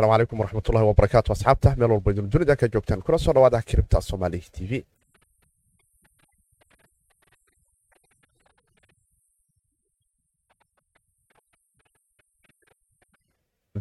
asalaamu calaykum waraxmatullahi wabarakaatu asxaabta meel walba idin dunida ka joogtaan kuna soo dhawaada kiribta soomaali t v.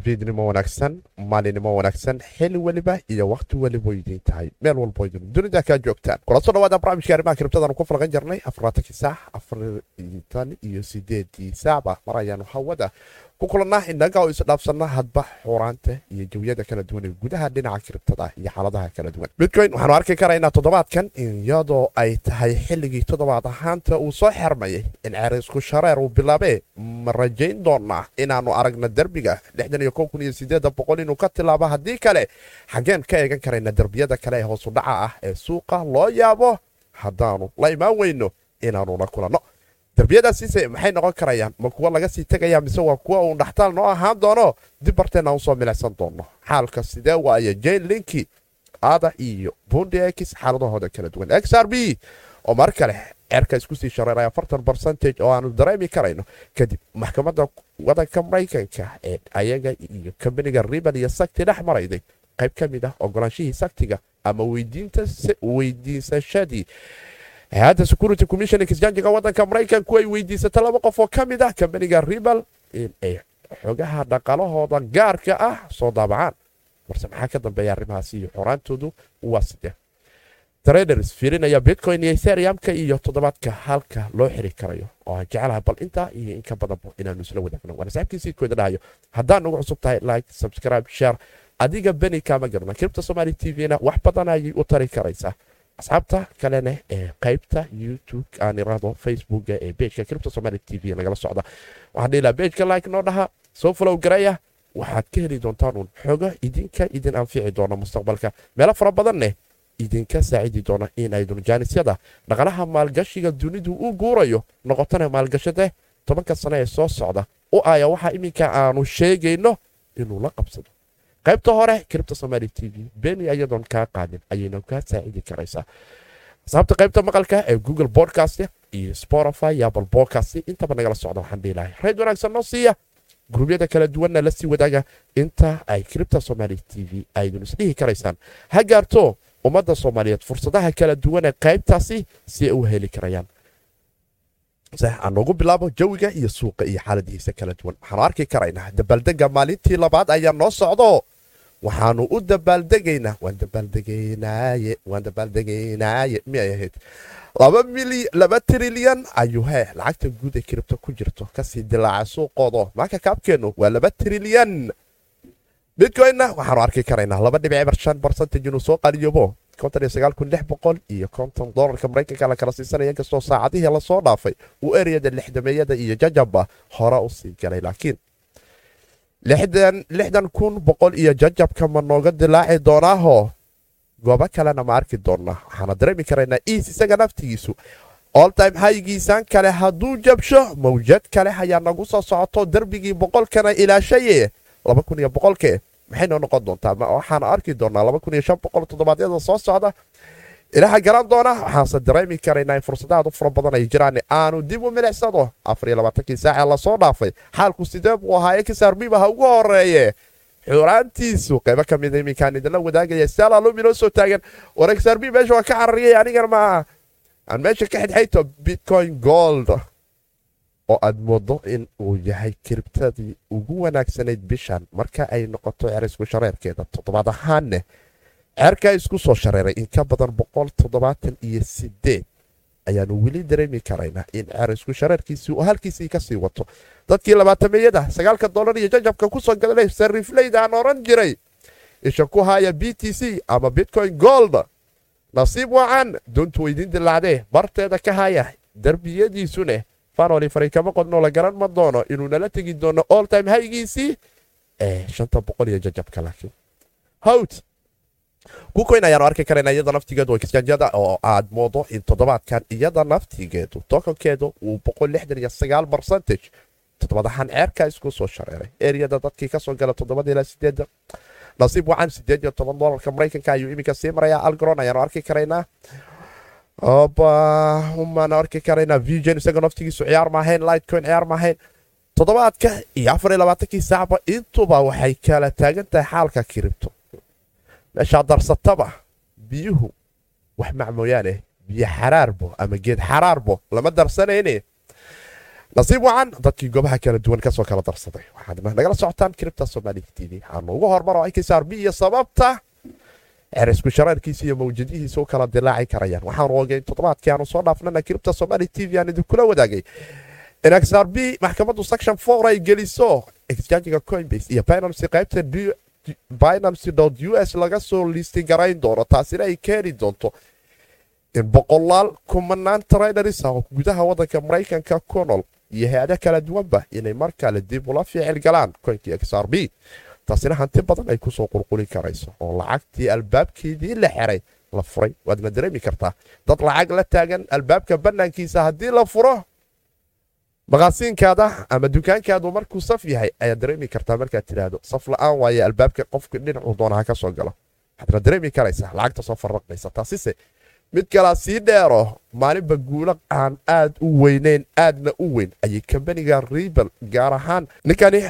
Fiidnimo wanaagsan maalinimo wanaagsan xili weliba iyo wakhti weliba idiin tahay. Meel walbo idin dunida ka joogtaan kula soo dhawaada barnaamijka arrimaha kiribtadanu ku falqan jirnay afarlaatankii saac afartan iyo sideedii saacba mar ayaanu hawada ku kulannaa innaga oo isdhaafsanna hadba xuraanta iyo jawiyada kala duwan ee gudaha dhinaca kiribtada iyo xaaladaha kala duwan. Bitcoin waxaanu arki karaynaa toddobaadkan iyadoo ay tahay xilligii toddobaad ahaanta uu soo xermayay in cerisku shareer uu bilaabee ma rajayn doonaa inaannu aragna derbiga inuu ka tilaabo haddii kale. Xaggeen ka eegan karayna derbiyada kale ee hoosu dhaca ah ee suuqa loo yaabo haddaanu la imaan weyno inaannu la kulanno derbiyadaasiise maxay noqon karayaan ma kuwa laga sii tegaya mise waa kuwa uun dhaxtaal noo ahaan doono dib barteenna u soo milicsan doono. Xaalka sidee waaye jane linki ada iyo bundix xaaladahooda kala duwan. X r b oo mar kale ceerka isku sii shareeray afartan barcentage oo aanu dareemi karayno. Kadib maxkamadda wadanka maraykanka ee ayaga iyo kambaniga ribal iyo sakti dhex marayday qayb ka mid ah ogolaanshihii saktiga ama weydiisashadii hay'adda security commission exchangiga wadanka maraykanku ay weydiisata laba qof oo ka mid ah kambaniga ribal in ay xogaha dhaqalahooda gaarka ah soo daabacaan balse maxaa ka dambeeya arrimahaasi iyo xoraantoodu waa sidee traders fiirinaya bitcoin iyo ethereumka iyo toddobaadka halka loo xiri karayo oo aan jecelahay bal intaa iyo in ka badanba inaanu isla wadaagno waana saxibkii siidkooda dhahayo haddaan ugu cusub tahay like subscribe share adiga beni kaama garna kiribta somaali t v-na wax badan ayay u tari karaysaa asxaabta kalena ee qaybta youtube aan irado facebooka ee bejka kiribta somaali t v nagala socda. Waxaan dhihi laha bejka like noo dhaha soo follow garaya. Waxaad ka heli doontaan uun xogo idinka idin anfici doona mustaqbalka. Meelo fara badanneh idinka saacidi doona in ay dunjaanisyada dhaqalaha maalgashiga dunidu u guurayo noqotana maalgashade tobanka sano ee soo socda. U aya waxaa iminka aanu sheegayno inuu la qabsado qaybta hore kiribta somaali t v. Beni ayadoon kaa qaadin ayayna kaa saacidi karaysaa asaabta qaybta maqalka ee google bodcast iyo spotify iyo apple podcast intaba nagala socda waxaan dhihi rayd wanaagsan noo siiya gurubyada kala duwanna la sii wadaaga inta ay kiribta somaali t v aydun isdhihi karaysaan ha gaarto ummadda soomaaliyeed fursadaha kala duwan ee qaybtaasi si ay u heli karayaan aan noogu bilaabo jawiga iyo suuqa iyo xaaladihiisa kala duwan. Waxaanu arki karaynaa dabaaldega maalintii labaad ayaa noo socdo. Waxaanu u dabaaldegaynaa waan dabaaldegaynaaye miyay ahayd? Laba trilyan ayuu hee lacagta guud ee kiribta ku jirto ka sii dilaaca suuqoodo. Maanka kaabkeennu waa laba trilyan bitcoinna waxaanu arki karaynaa laba dhibic eber shan barcentage inuu soo qaliyoobo konton iyo konton dolarka maraykanka la kala siisanaya inkastoo saacadihii la soo dhaafay uu ereyada lixdameeyada iyo jajabba hore u sii galay. Laakiin iyo jajabka ma nooga dilaaci doonaaho? Goobo kalena ma arki doonnaa waxaana dareemi karaynaa iis isaga naftigiisu. Oltime haygiisaan kale hadduu jabsho mawjad kale ayaa nagu soo socoto derbigii boqolkana ilaashaye laba kun iyo boqolke maxay noo noqon doontaa? Waxaana arki doonaa laba kun iyo shan boqol toddobaadyada soo socda. Ilaha garan doona. Waxaanse dareemi karaynaa in fursadahaad u fara badan ay jiraan aanu dib u milicsado afar iyo labaatankii saacee la soo dhaafay. Xaalku sidee buu ahaa? Exarbiba ha ugu horeeye xuraantiisu qaybo ka mida iminkaan idinla wadaagaya. Saalaalum inoo soo taagan. War exarb meesha waa ka carariyay anigana ma aan meesha ka xidxayto bitcoin gold oo aad moodo in uu yahay kiribtadii ugu wanaagsanayd bishan marka ay noqoto cerisku shareerkeeda toddobaad ahaanne ceerkaa isku soo shareeray in ka badan boqol toddobaatan iyo sideed ayaanu weli dareemi karaynaa in cerisku shareerkiisii uu halkiisii ka sii wato. Dadkii labaatameeyada sagaalka dolar iyo jajabka ku soo gadanay sarifleyda aan oran jiray isha ku haya b t c ama bitcoin gold. Nasiib wacan doontu weydiin dilaacdee barteeda ka haya derbiyadiisune fanoli faray kama qodnoo la garan ma doono inuu nala tegi doono all time haygiisii ee shanta boqol iyo jajabka laakiin howt kucoin ayaanu arki karayna iyada naftigeedu exchanjada oo aad moodo in toddobaadkan iyada naftigeedu tokonkeedu uu boqol lixdan iyo sagaal barcentage toddobaad ahaan ceerka isku soo shareeray eriyada dadkii ka soo gala toddobada ilaa sideeda nasiib wacan sideed iyo toban dolarka maraykanka ayuu iminka sii marayaa algron ayaanu arki karaynaa umaan arki karaynaa vgen isaga naftigiisu ciyaar maahayn lightcoin ciyaar maahayn toddobaadka iyo afar iyo labaatankii saacba intuba waxay kala taagan tahay xaalka kiribto meeshaa darsataba biyuhu wax mac mooyaane biyo xaraarbo ama geed xaraarbo lama darsanayne nasiib wacan dadkii goobaha kala duwan ka soo kala darsaday. Waxaad nagala socotaan kiribta somaali t v. Waxaanu ugu hormaro b iyo sababta cerisku shareerkiisa iyo mawjadihiisa u kala dilaaci karayaan. Waxaanu ogeyn toddobaadkii aanu soo dhaafnana kiribta somaali t v aan idinkula wadaagay. In xr b maxkamaddu section for ay geliso exchangega coinbase iyo binamcy qaybta binamcy u s laga soo liistin garayn doono taasina ay keeni doonto in boqolaal kumanaan trainers ah gudaha waddanka maraykanka ku nool iyo hay'ado kala duwanba inay mar kale dib ula ficil galaan. Koynkii xr b taasina hanti badan ay ku soo qulquli karayso oo lacagtii albaabkeedii la xeray la furay waadna dareemi kartaa dad lacag la taagan albaabka bannaankiisa haddii la furo maqaasiinkaada ama dukaankaadu markuu saf yahay ayaad dareemi kartaa markaad tidhaahdo saf la'aan waaye albaabka qofka dhinacuu doonaha ka soo galo waxaadna dareemi karaysaa lacagta soo farraqmaysa taasise mid kalaa sii dheero maalinba guulo aan aad u weyneyn aadna u weyn ayay kambaniga rebel gaar ahaan ninkani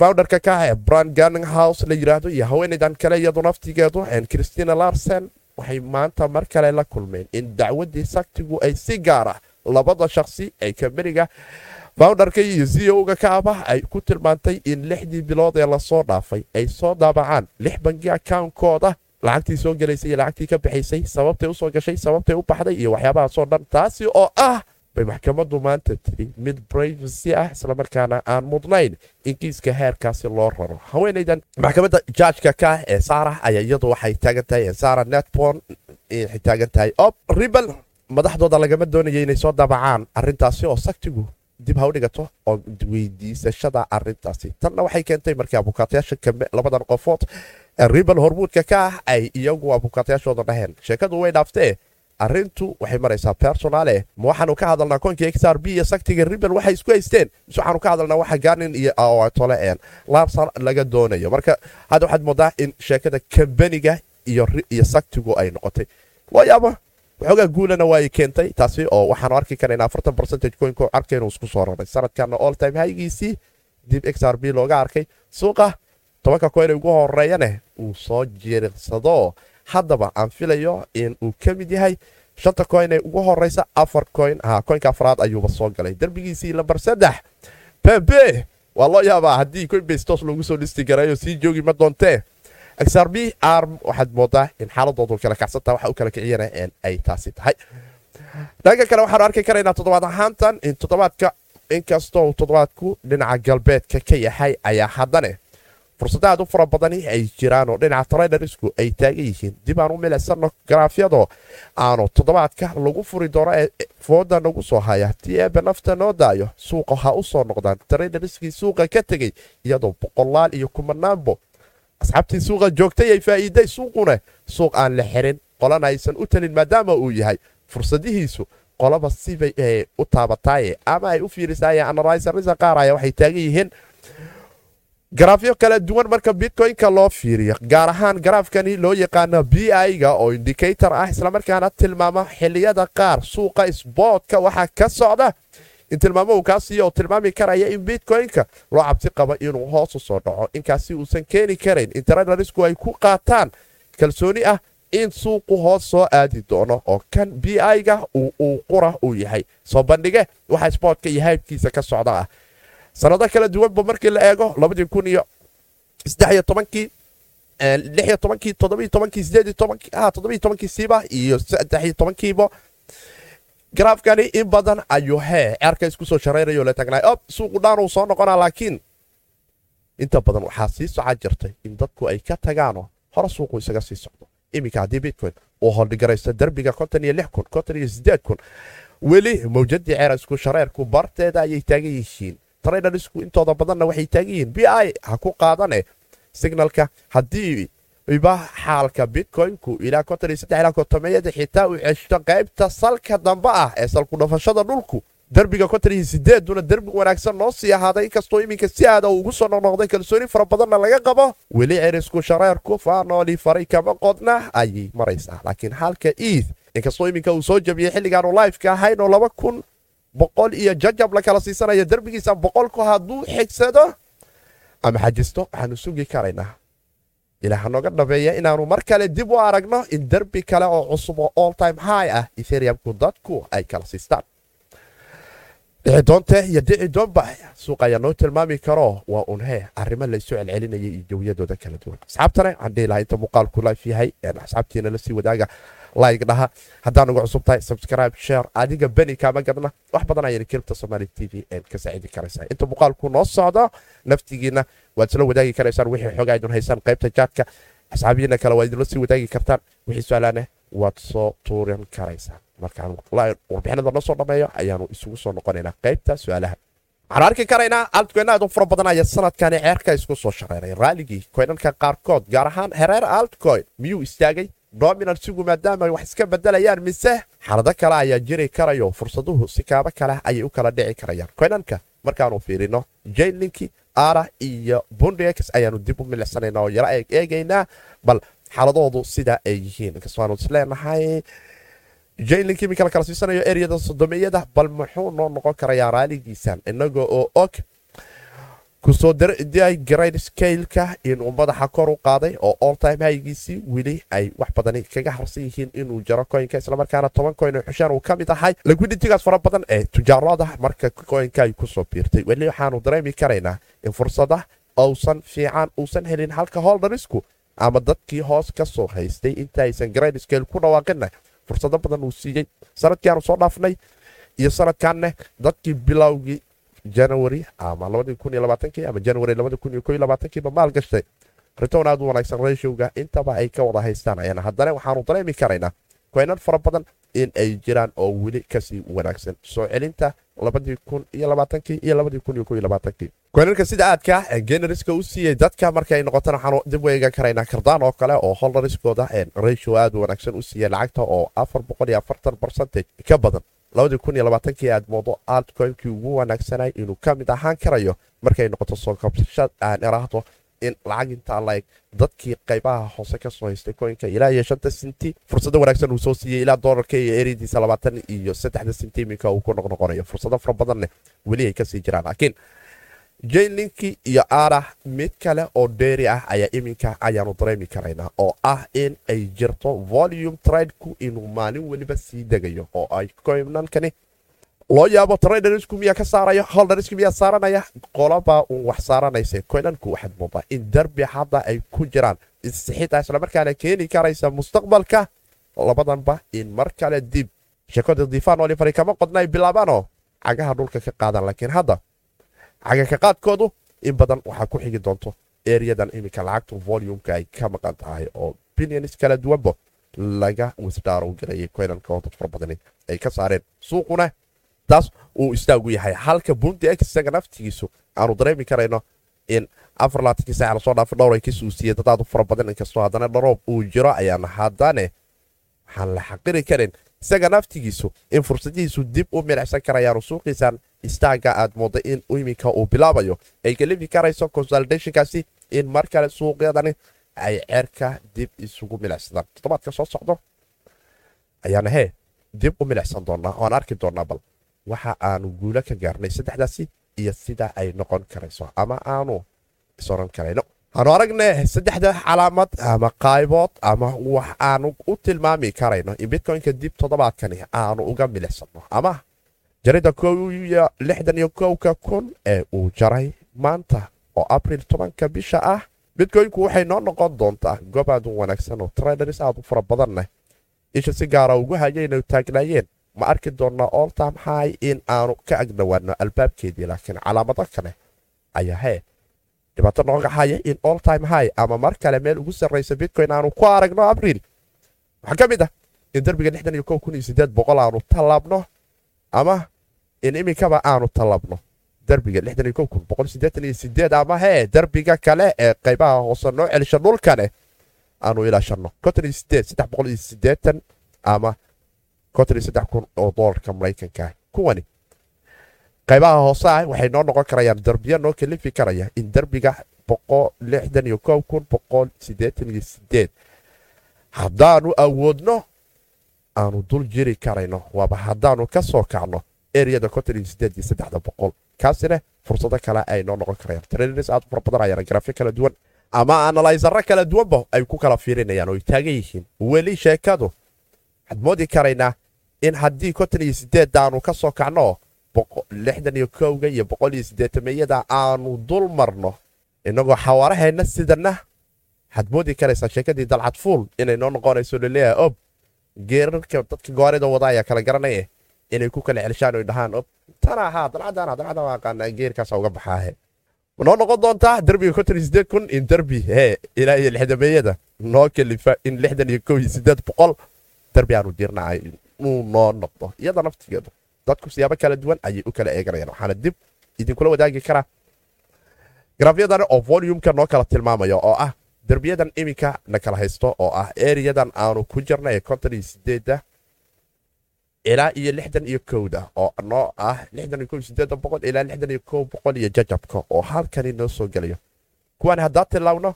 founderka ka ah brand garning house la yidhaahdo iyo haweenaydan kale iyadu naftigeedu christina larsen waxay maanta mar kale la kulmeen in dacwaddii saktigu ay si gaara. Labada shakhsi ee kambaniga founderka iyo c o-ga ka aba ay ku tilmaantay in lixdii bilood ee la soo dhaafay ay soo daabacaan lix bangi akaunkooda lacagtii soo gelaysay iyo lacagtii ka bixaysay sababtay u soo gashay sababtay u baxday iyo waxyaabahaasoo dhan taasi oo ah bay maxkamaddu maanta tiri. Mid brivasi ah islamarkaana aan mudnayn in kiiska heerkaasi loo raro. Haweenaydan maxkamadda jaajka ka ee saara ayaa iyadu waxay taagan tahay sara netbon waxay taagan tahay. Ob ribal madaxdooda lagama doonaya inay soo daabacaan arintaasi oo saktigu dib ha u dhigato oo weydiisashada arintaasi tanna waxay keentay markii abukaatayaasha labadan qofood ribal hormuudka ka ah ay iyagu abukaatayaashooda dhaheen. Sheekadu way dhaaftee. Arintu waxay maraysaa personale ma waxaanu ka hadalnaa koonkii xr b iyo saktiga ribal waxay isku haysteen? Mise waxaanu ka hadalnaa waxa garnin iyo tole een laarsan laga doonayo. Marka hadda waxaad moodaa in sheekada kambaniga iyo saktigu ay noqotay. Waayaaba waxoogaa guulana waa ay keentay. Taasi oo waxaanu arki karaynaa afartan percentage coinko arka inuu isku soo raray. Sanadkana all time haygiisii dib xr b looga arkay. Suuqa tobanka coin ugu horeeyane uu soo jiriqsado haddaba aan filayo in uu ka mid yahay shanta coin ee ugu horeysa afar coin ha coinka afraad ayuuba soo galay. Derbigiisii lambar saddex bebe waa loo yaabaa haddii coinbase toos loogu soo dhisti garayo sii joogi ma doontee xr b arm waxaad moodaa in xaaladoodu kala kacsanta waxa u kala kiciyana ay taasi tahay. Dhanka kale waxaanu arki karaynaa toddobaad ahaantan in toddobaadka inkastoo toddobaadku dhinaca galbeedka ka yahay ayaa haddane fursada aad u fara badani ay jiraan oo dhinaca trainersku ay taagan yihiin dib aan u milicsano garaafyadoo aanu toddobaadka lagu furi doono ee fooda nagu soo haya haddii eebe nafta noo daayo suuqa ha u soo noqdaan trainerskii suuqa ka tegey iyadoo boqolaal iyo kumanaanbo asxaabtii suuqa joogtay ay faa'iiday suuquna suuq aan la xirin qolana aysan u talin maadaama uu yahay fursadihiisu qolaba sibay u taabataaye ama ay u fiirisaaye analyserisa qaar aya waxay taagan yihiin garaafyo kala duwan marka bitcoin-ka loo fiiriyo gaar ahaan garaafkani loo yaqaano b i-ga oo indicator ah islamarkaana tilmaama xiliyada qaar suuqa sboodka waxaa ka socda. In tilmaamo uu kaa siiyo oo tilmaami karaya in bitcoin-ka loo cabsi qabo inuu hoos u soo dhaco inkaasi uusan keeni karayn in tradersku ay ku qaataan. Kalsooni ah in suuqu hoos soo aadi doono oo kan b i-ga uu qura uu yahay. Soo bandhige waxa sboodka iyo haybkiisa ka socda ah sanado kala duwanba markii la eego kun iyo tobankiiba garaafkani in badan ayuu hee cerka isku soo shareerayo la tagnay ob suuqu dhaanuu soo noqonaa laakiin inta badan waxaa sii soca jirtay in dadku ay ka tagaanoo hore suuqu isaga sii socdo iminka haddii bitcoin uu holdhigaraysto derbiga weli mawjadii ceer isku shareerku barteeda ayay taagan yihiin tradersku intooda badanna waxay taagan yihiin. B i ha ku qaadane signalka. Haddii iba xaalka bitcoinku ilaa ilaa xitaa uu ceshto qaybta salka dambe ah ee salku dhafashada dhulku derbiga duna derbi wanaagsan noo sii ahaaday inkastoo iminka si aada ugu soo noqnoqday kalsooni fara badanna laga qabo. Weli cerisku shareerku faanooli faray kama qodna ayay maraysaa. Laakiin halka eid inkastoo iminka uu soo jabiyey xilligaanu lifeka ahayn oo boqol iyo jajab la kala siisanaya derbigiisa boqolku hadduu xigsado ama xajisto waxaanu sugi karaynaa ilaah nooga dhabeeya inaanu mar kale dib u aragno in derbi kale oo cusub oo all time high ah etheriumku dadku ay kala siistaan. Dhici doonte iyo dhici doonba suuq ayaa noo tilmaami karo. Waa unhe arrimo laysu celcelinaya iyo jawiyadooda kala duwan. Asxaabtana waxaan dhihi inta muuqaalku life yahay asxaabtiina la sii wadaaga like dhaha. Haddaan uga cusub tahay subscribe share adiga beni kaama gadna wax badan ayayna kelibta somali t v ka saacidi karaysaa inta muuqaalku noo socdo naftigiina waad isla wadaagi karaysaan wixii xogaa idin haysaan qaybta jaadka asxaabiyiina kale waad idinla sii wadaagi kartaan. Wixii su'aalaane waad soo tuuran karaysaan. Markaan warbixinada noo soo dhammeeyo ayaanu isugu soo noqonaynaa qaybta su'aalaha. Waxaan arki karaynaa altcoin aad u fara badan ayaa sanadkani ceerka isku soo shareeray raaligii coinanka qaarkood gaar ahaan hereer altcoin miyuu istaagay dominansigu maadaama wax iska bedelayaan mise xaalado kale ayaa jiri karayo fursaduhu si kaaba kale ayay u kala dhici karayaan. Coinanka markaanu fiirino jaynlinki ara iyo bundex ayaanu dib u milicsanaynaa oo yaro eegaynaa bal xaaladoodu sidaa ay yihiin. Inkastoaanu isleenahay jaynlinki imika la kala siisanayo eryada sodomiyada bal muxuu noo noqon karayaa raaligiisan inaga oo og ku soo day grade scaleka inuu madaxa kor u qaaday oo all time haygiisii weli ay wax badani kaga harsan yihiin inuu jaro koynka islamarkaana toban koyn oo xushaan uu ka mid ahay. Liquiditigaas fara badan ee tujaarada marka koynka ay ku soo biirtay weli waxaanu dareemi karaynaa in fursada uusan fiican uusan helin halka holdarisku ama dadkii hoos ka soo haystay inta aysan grade scale ku dhawaaqina fursado badan uu siiyey sannadkii aanu soo dhaafnay iyo sanadkanne dadkii bilowgii janary ama ama janary ba maal gashtay ritown aad u wanaagsan reshowga intaba ay ka wada haystaan. Ayaan haddana waxaanu dareemi karaynaa koynan fara badan in ay jiraan oo weli ka sii wanaagsan. Soo celinta koynanka sida aadka generiska u siiyey dadka markay noqotana waxaanu dib u eegan karaynaa kardaan oo kale oo holdariskooda reshow aad u wanaagsan u siiya lacagta oo ka badan aad moodo altcoinkii ugu wanaagsanay inuu ka mid ahaan karayo. Markay noqoto soo kabsashad aan iraahdo in lacag intaa laeg dadkii qaybaha hoose ka soo haystay koynka ilaa iyo shanta sinti. Fursado wanaagsan uu soo siiyey ilaa doolarka iyo eridiisa labaatan iyo saddexda sinti iminka uu ku noqnoqonayo. Fursado fara badanne weli ay ka sii jiraan. Laakiin jaynlinkii iyo arah mid kale oo dheeri ah ayaa iminka ayaanu dareemi karaynaa oo ah in ay jirto volume tradeku inuu maalin weliba sii degayo oo ay koynankani loo yaabo tradersku miyaa ka saaraya holdersku miyaa saaranaya qolabaa uun wax saaranaysa koynanku waxaad moodaa in darbi hadda ay ku jiraan. Xitaa islamarkaana keeni karaysa mustaqbalka labadanba in mar kale dib. Sheekada difaan olifari kama qodna bilaabaanoo cagaha dhulka ka qaadan laakiin hadda cagaka qaadkoodu in badan waxaa ku xigi doonto eryadan iminka lacagtu volumeka ay ka maqan tahay oo bilions kala duwanba laga wisdaaro garayay koynanka oo dad fara badani ay ka saareen. Suuquna taas uu istaagu yahay. Halka bundi x isaga naftigiisu aanu dareemi karayno in afar laatankii saaca la soo dhaafo dhowr ay ka suusiyey dadaadu fara badan inkastoo haddana dharoob uu jiro ayaana haddane waxaan la xaqiri karin. Isaga naftigiisu in fursadihiisu dib u milicsan karayaanu suuqiisan istaaga aad mooda in iminka uu bilaabayo. Ay kalifi karayso consolidationkaasi in mar kale suuqyadani ay ceerka dib isugu milicsadaan toddobaadka soo socdo ayaana hee dib u milicsan doonaa oaan arki doonaa bal waxa aanu guulo ka gaarnay saddexdaasi iyo sida ay noqon karayso ama aanu isoran karayno. Aanu aragne saddexda calaamad ama qaybood ama wax aanu u tilmaami karayno in bitcoynka dib toddobaadkani aanu uga milicsano ama jarida kowka kun ee uu jaray maanta oo abril tobanka bisha ah. Bitcoynku waxay noo noqon doontaa goob aad u wanaagsan oo traders aad u fara badanleh isha si gaara ugu hayayna taagnaayeen. Ma arki doonnaa oltam high in aanu ka agdhowaano albaabkeedii laakiin calaamado kale ayaa hee. Dhibaato nooga haya in all time high ama mar kale meel ugu sarraysa bitcoin aanu ku aragno abriil waxaa ka mid ah in boqol aanu tallaabno ama in iminkaba aanu tallabno. Derbiga lixdan iyo kow kun boqol siddeetan iyo siddeed ama hee derbiga kale ee qaybaha hoose noo celisha dhulkane aanu siddeetan ama oo doolarka maraykanka. Kuwani qaybaha hoose ah waxay noo noqon karayaan derbiya noo kalifi karaya in siddeed. Haddaanu awoodno aanu dul jiri karayno. Waaba haddaanu ka soo kacno eriyada kaasina fursado kale ay noo noqon karayaan trainers aad fara badan ayaan grafyo kala duwan ama analysaro kala duwanba ay ku kala fiirinayaan oo ay taagan yihiin weli sheekadu waxaad moodi karaynaa in haddii konton iyo sideedaanu ka soo kacno lixdan iyo kowga iyo boqol iyo sideetameyada aanu dul marno inagoo xawaaraheenna sidana waxaad moodi karaysaa sheekadii dalcad fuul inay noo noqonayso la leeyahay ob geerarka dadka goorida wada ayaa kala garanaya inay ku kala celshaan oy dhahaan tana ahaa dalcadana dalcada waa aqaanaa geerkaasa uga baxaahe. Noo noqon doontaa derbiga konton iyo sideed kun in derbi hee ilaa iyo lixdameeyada noo kalifa in lixdan iyo kow iyo sideed boqol derbi aanu diirnaa inuu noo noqdo. Iyada naftigeedu dadku siyaabo kala duwan ayay u kala eeganayaan waxaana dib idinkula wadaagi karaa grafyadan oo volumka noo kala tilmaamaya oo ah derbiyadan iminka na kala haysto oo ah eriyadan aanu ku jirna ee konton iyo sideeda ilaa iyo lixdan iyo kowda oo noo ah ilaa iyo jajabka oo halkani noo soo gelayo kuwaan haddaa tilaawno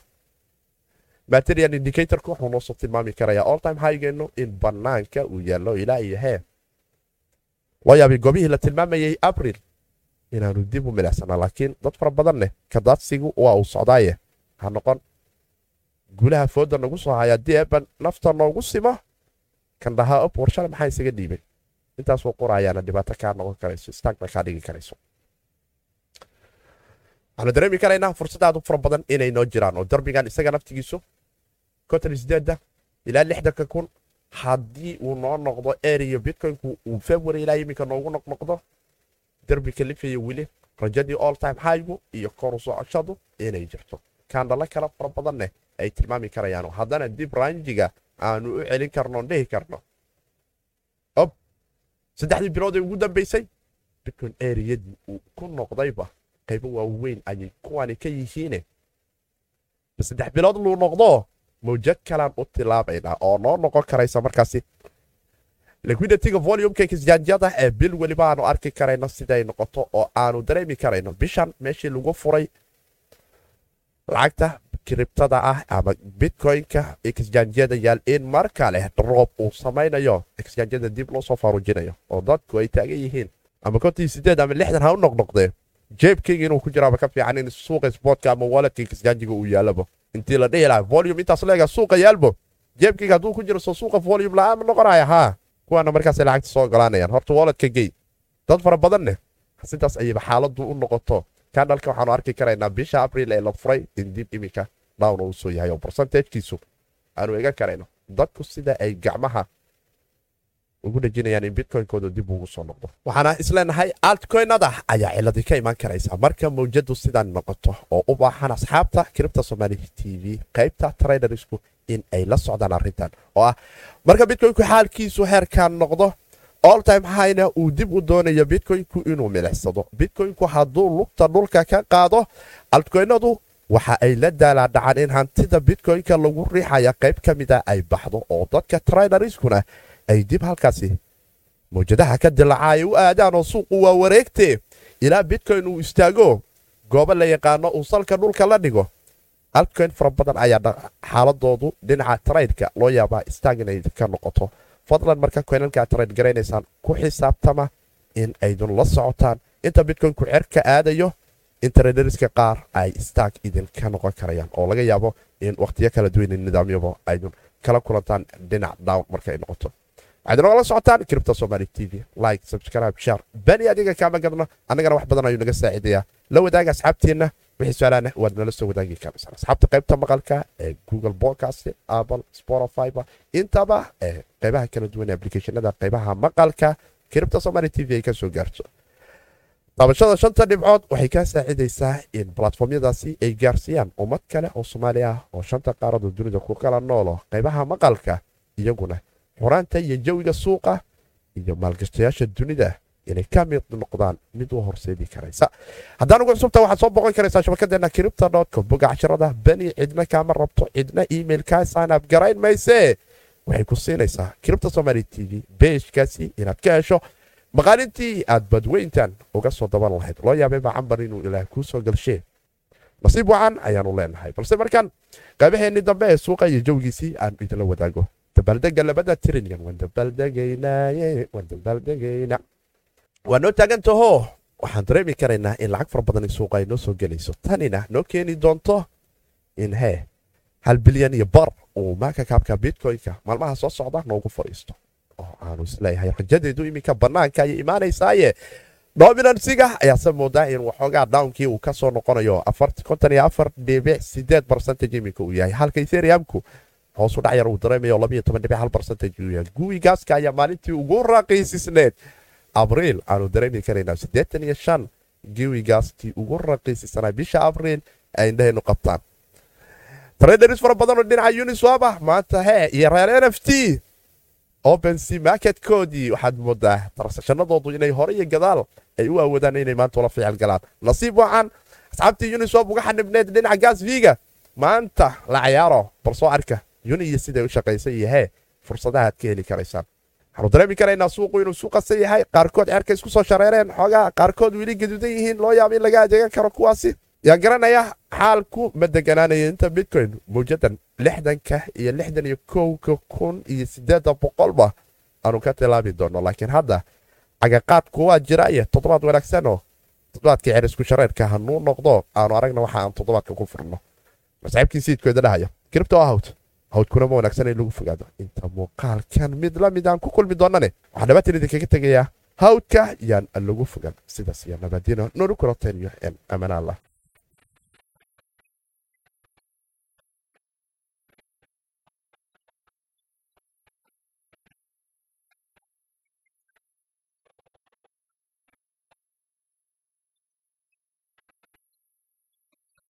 material indicatorka wuxuu noo soo tilmaami karayaa all time highgeenu in banaanka uu yaallo ilaa iyo hee loo yaabay goobihii la tilmaamayay abril inaanu dib u milicsana laakiin dad fara badan leh kadaadsigu waa uu socdaaye ha noqon guulaha fooda nagu soo haya haddii nafta noogu simo kan dhahaa ob warshale maxaa isaga dhiibay intaasoo qorayaana dhibaato kaa noqon karayso istaagna kaa dhigi karayso. Waxaanu dareemi karaynaa fursad u fara badan inay noo jiraan oo darbigan isaga naftigiisu konton sideeda ilaa lixdanka kun haddii uu noo noqdo eriyo bitcoinku uu february ilaa iminka noogu noqnoqdo derbi kalifaya weli rajadii all time highgu iyo koru inay jirto. Kaandhalo kale fara badanneh ay tilmaami karayaan haddana dib ranjiga aanu u celin karno dhihi karno saddexdii bilood ee ugu dambaysay bitcoin eriyadii uu ku noqdayba qaybo waaweyn ayay kuwani ka yihiine. Saddex bilood luu noqdo mawjad kalaan u tilaabaynaa oo noo noqon karaysa markaasi. Liquiditiga volumka kisjaanjyada ee bil weliba aanu arki karayno siday noqoto oo aanu dareemi karayno bishan meeshii lagu furay. Lacagta kribtada ah ama bitcoynka exjanjyada yaal in mar kale roob uu samaynayo exjanjyada dib loo soo faarujinayo oo dadku ay taagan yihiin. Ama kontii sideed ama lixdan ha u noqnoqdee jeebkayga inuu ku jiraaba ka fiican in suuqa sportka ama waladka exjanjiga uu yaalabo. Intii la dhihi laha volume intaas leega suuqa yaalbo. Jeebkayga hadduu ku jiro soo suuqa volume la'aan noqonaya haa kuwaana markaas lacagta soo ogolaanayaan horta waladka gey dad fara badanneh sidaas ayayba xaaladdu u noqoto. Kandhalka waxaanu arki karaynaa bisha abril ee la furay in dib iminka down uu soo yahay oo barcentagekiisu aanu egan karayno dadku sida ay gacmaha ugu dhejinayaan in bitcoinkooda dib ugu soo noqdo waxaana isleenahay altcoinada ayaa ciladii ka imaan karaysa marka mawjadu sidan noqoto oo u baahan asxaabta kiribta somaali t v. Qaybta tradersku in ay la socdaan arrintan oo ah marka bitcoinku xaalkiisu heerkan noqdo all time highna uu dib u doonayo bitcoinku inuu milicsado bitcoinku hadduu lugta dhulka ka qaado altcoinadu waxa ay la daalaadhacaan in hantida bitcoynka lagu riixaya qayb ka mida ay baxdo oo dadka traderskuna ay dib halkaasi mawjadaha ka dilaaca ay u aadaan oo suuqu waa wareegtee. Ilaa bitcoyn uu istaago goobo la yaqaano uu salka dhulka la dhigo. Altcoin fara badan ayaa xaaladoodu dhinaca traydka loo yaabaa istaag inay ka noqoto. Fadlan marka koynalka aad trade garaynaysaan ku xisaabtama in aydun la socotaan. Inta bitcoynku cerka aadayo in traderska qaar ay istaag idinka noqon karayaan oo laga yaabo in wakhtiyo kala duwan nidaamyaba aydun kala kulantaan dhinac down markay noqoto. Waxaad inoola socotaan kiribta somaali t v. Like subscribe share. Bani adiga kaama gadno annagana wax badan ayuu naga saaciidayaa la wadaaga asxaabteenna wixii su'aalaana waad nala soo wadaagi karaysaa asxaabta qaybta maqalka ee google podcast apple spotify intaba ee qaybaha kala duwan applicationada qaybaha maqalka kiribta somaali t v ay ka soo gaarto taabashada shanta dhibcood waxay kaa saacidaysaa in balatformyadaasi ay gaarsiiyaan ummad kale oo soomaali ah oo shanta qaarada dunida ku kala noolo qaybaha maqalka iyaguna xuraanta iyo jawiga suuqa iyo maalgashtayaasha dunida inay ka mid noqdaan mid u horseedi karaysa. Haddaan ugu cusubta waxaad soo boqon karaysaa shabakadeena kiribta com boga casharada beni cidna kaama rabto cidna emailkaa saanab garayn waxay ku siinaysaa kiribta somaali t v beeshkaasi inaad ka hesho maqaalintii aad badweyntan uga soo daban lahayd. Loo yaabay baa cambar inuu ilaah kuu soo galshee. Nasiib wacan ayaanu leenahay. Balse markaan qaybaheennii dambe ee suuqa iyo jawgiisii aan idinla wadaago. Dabaaldega labada trilyan waan dabaaldegaynaaye waan dabaaldegayna waa noo taagantaho waxaan dareemi karaynaa in lacag fara badan suuqa ay noo soo gelayso. Tanina noo keeni doonto in hee hal bilyan iyo bar uu maaka kaabka bitcoynka maalmaha soo socda noogu fadhiisto oo aanu is leeyahay rajadeedu iminka bannaanka ayay imaanaysaaye dominansiga ayaase moodaa in waxoogaa downkii uu ka soo noqonayo iminka uu yahay. Halka ethereumku hoosu dhac yar uu dareemayo uu yahay. Guwi gaaska ayaa maalintii ugu raqiisisneed. Abriil aanu dareemi karaynaa siddeetan iyo shan. Guwi gaaskii ugu raqiisisanaa bisha abriil ay indhahaynu qabtaan. Traders fara badanoo dhinaca uniswap ah maanta hee iyo reer n f t openc marketkoodii waxaad moodaa tarsashanadoodu inay hore iyo gadaal ay u awoodaan inay maanta ula fiical galaan. Nasiib wacan asxaabtii uniswap uga xanibneed dhinaca gaas viga maanta la cayaaro bal soo arka yuni iyo siday u shaqaysan iyo hee fursadaha aad ka heli karaysaan. Waxaanu dareemi karaynaa suuqu inuu suuqasan yahay qaarkood ceerka isku soo shareereen xoogaa qaarkood weli gaduudan yihiin loo yaabo in laga adeegan karo kuwaasi yaa garanaya xaalku ma deganaanaya inta bitcoin mawjadan lixdanka iyo lixdan iyo kowka kun iyo sideeda boqolba. Aanu ka tilaabi doono laakiin hadda cagaqaadku waa jira iyo toddobaad wanaagsanoo toddobaadkii cer isku shareerka hanuu noqdo aanu aragna waxa aan toddobaadka ku furno. Masxaabkii siidkooda dhahayo kiribto hawd. Hawdkuna ma wanaagsan in lagu fogaado. Inta muuqaalkan mid la mid aan ku kulmi doonane waxaan dhabaatan idinkaga tegayaa hawdka yaan lagu fogan sidaas iyo nabadino noolu koroteen iyo amanaallah